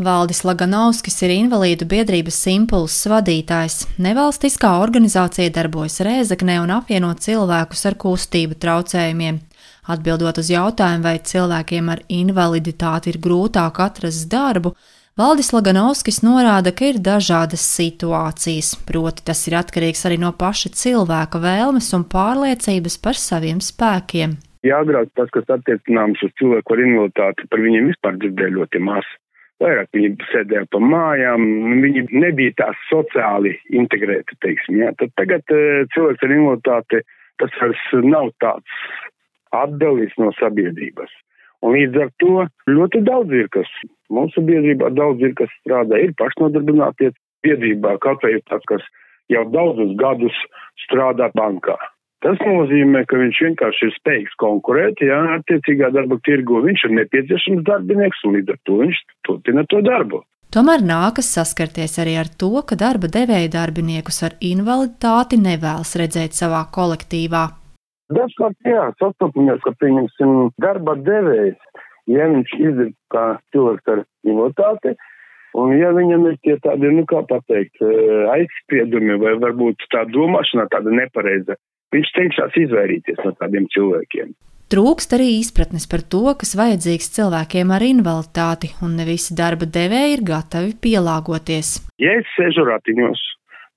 Valdis Laganovskis ir invalīdu biedrības impulss vadītājs. Nevalstiskā organizācija darbojas Rēzaknē un apvieno cilvēkus ar kustību traucējumiem. Atbildot uz jautājumu, vai cilvēkiem ar invaliditāti ir grūtāk atrast darbu, Valdis Laganovskis norāda, ka ir dažādas situācijas, proti tas ir atkarīgs arī no paša cilvēka vēlmes un pārliecības par saviem spēkiem. Jā, agrāk tas, kas attiecināms uz cilvēku ar invaliditāti, par viņiem vispār dzirdēja ļoti maz vairāk viņi sēdēja pa mājām, viņi nebija tā sociāli integrēti, teiksim, jā. Tad tagad uh, cilvēks ar invaliditāti, tas vairs nav tāds atdelis no sabiedrības. Un līdz ar to ļoti daudz ir, kas mūsu biedrībā daudz ir, kas strādā, ir pašnodarbinātie biedrībā, kaut vai ir tāds, kas jau daudzus gadus strādā bankā. Tas nozīmē, ka viņš vienkārši ir spējīgs konkurēt, jā, attiecīgā darba tirgu. Viņš ir nepieciešams darbinieks un līdz ar to viņš turpina to darbu. Tomēr nākas saskarties arī ar to, ka darba devēja darbiniekus ar invaliditāti nevēlas redzēt savā kolektīvā. Dažkārt, jā, sastopamies, ka, pieņemsim, darba devējs, ja viņš izdara kā cilvēks ar invaliditāti, un ja viņam ir tie tādi, nu kā pateikt, eh, aizspriedumi vai varbūt tā domāšana tāda nepareiza, Viņš cenšas izvairīties no tādiem cilvēkiem. Trūkst arī izpratnes par to, kas vajadzīgs cilvēkiem ar invaliditāti, un ne visi darba devēji ir gatavi pielāgoties. Ja es sēžu ratiņos,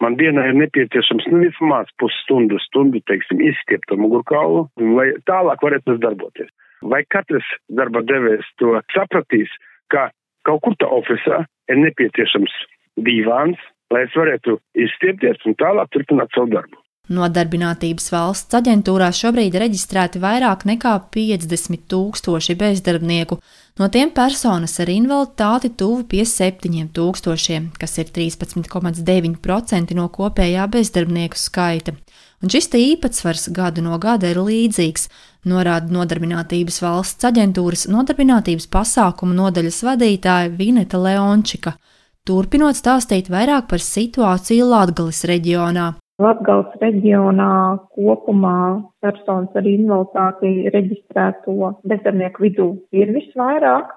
man dienā ir nepieciešams nu, vismaz pusstundu, stundu, teiksim, izstiept to mugurkaulu, lai tālāk varētu darboties. Vai katrs darba devējs to sapratīs, ka kaut kur tā ofisā ir nepieciešams divāns, lai es varētu izstiepties un tālāk turpināt savu darbu. Nodarbinātības valsts aģentūrā šobrīd reģistrēti vairāk nekā 50 tūkstoši bezdarbnieku, no tiem personas ar invaliditāti tuvu pie 7 tūkstošiem, kas ir 13,9% no kopējā bezdarbnieku skaita. Un šis īpatsvars gadu no gada ir līdzīgs, norāda Nodarbinātības valsts aģentūras nodarbinātības pasākumu nodaļas vadītāja Vineta Leončika, turpinot stāstīt vairāk par situāciju Latgales reģionā. Latgales reģionā kopumā personas ar invaliditāti reģistrēto bezdarbnieku vidū ir visvairāk,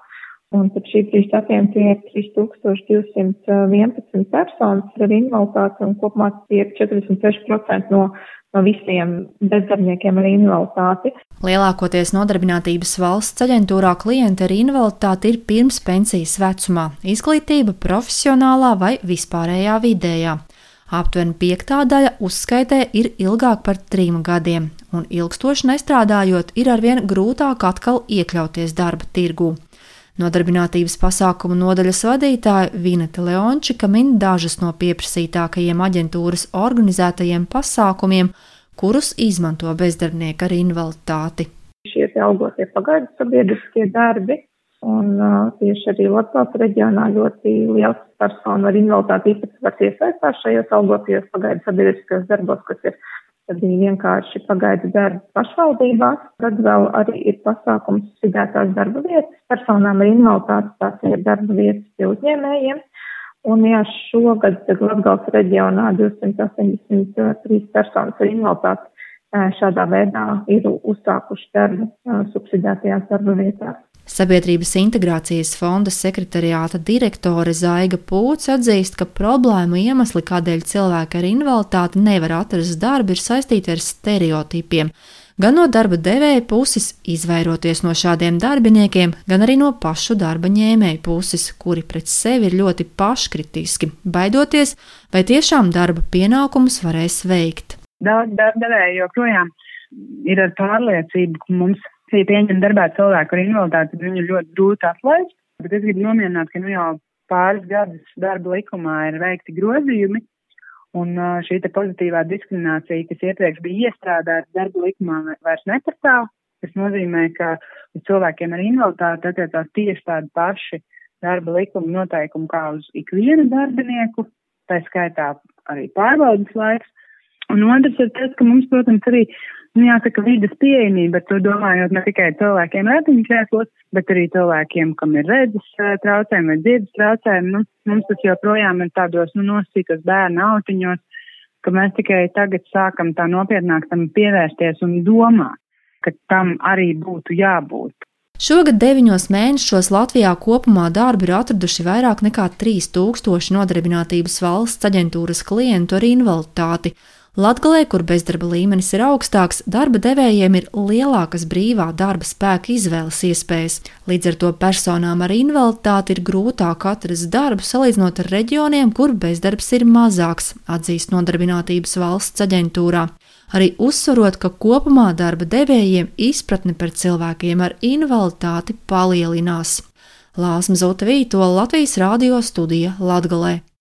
un tad šī brīža datiem tie ir 3211 personas ar invaliditāti, un kopumā tie ir 46% no, no visiem bezdarbniekiem ar invaliditāti. Lielākoties nodarbinātības valsts aģentūrā klienti ar invaliditāti ir pirms pensijas vecumā - izglītība, profesionālā vai vispārējā vidējā. Aptuveni piektā daļa uzskaitē ir ilgāk par trim gadiem, un ilgstoši nestrādājot, ir arvien grūtāk atkal iekļauties darba tirgū. Nodarbinātības pasākumu nodaļas vadītāja Vineta Leončika min dažas no pieprasītākajiem aģentūras organizētajiem pasākumiem, kurus izmanto bezdarbnieki ar invaliditāti. Šie algotie pagaidu sabiedriskie darbi, Un uh, tieši arī Latvijas reģionā ļoti liels personu ar invaliditāti īpatsvars iesaistās šajos algotajos pagaidu sabiedriskajos darbos, kas ir arī vienkārši pagaidu darbi pašvaldībās. Tad vēl arī ir pasākums sidētās darba vietas personām ar invaliditāti, tās ir darba vietas pie uzņēmējiem. Un jā, šogad Latgales reģionā 283 personas ar invaliditāti šādā veidā ir uzsākuši darbu subsidētajās darba vietās. Sabiedrības integrācijas fonda sekretariāta direktore Zaiga Pūts atzīst, ka problēmu iemesli, kādēļ cilvēki ar invaliditāti nevar atrast darbu, ir saistīti ar stereotipiem. Gan no darba devēja puses, izvairoties no šādiem darbiniekiem, gan arī no pašu darba ņēmēju puses, kuri pret sevi ir ļoti paškritiski, baidoties, vai tiešām darba pienākumus varēs veikt. Daudz darba devēju joprojām ir ar pārliecību, ka mums ja pieņem darbā cilvēku ar invaliditāti, tad viņu ļoti grūti atlaist. Bet es gribu nomierināt, ka nu jau pāris gadus darba likumā ir veikti grozījumi, un šī pozitīvā diskriminācija, kas iepriekš bija iestrādāta darba likumā, vairs nepastāv. Tas nozīmē, ka uz cilvēkiem ar invaliditāti attiecās tieši tādi paši darba likuma noteikumi kā uz ikvienu darbinieku, tā skaitā arī pārbaudas laiks. Un otrs ir tas, ka mums, protams, arī nu, jāsaka, vidas pieejamība, to domājot ne tikai cilvēkiem ratiņkrēslos, bet arī cilvēkiem, kam ir redzes eh, traucējumi vai dzirdes traucējumi. Nu, mums tas joprojām ir tādos nu, nosītos bērnu autiņos, ka mēs tikai tagad sākam tā nopietnāk tam pievērsties un domāt, ka tam arī būtu jābūt. Šogad deviņos mēnešos Latvijā kopumā darbu ir atraduši vairāk nekā 3000 nodarbinātības valsts aģentūras klientu ar invaliditāti. Latgalē, kur bezdarba līmenis ir augstāks, darba devējiem ir lielākas brīvā darba spēka izvēles iespējas. Līdz ar to personām ar invaliditāti ir grūtāk atrast darbu salīdzinot ar reģioniem, kur bezdarbs ir mazāks, atzīst Nodarbinātības valsts aģentūrā. Arī uzsverot, ka kopumā darba devējiem izpratne par cilvēkiem ar invaliditāti palielinās. Lāsma Zota Vītola Latvijas radio studija Latgalē.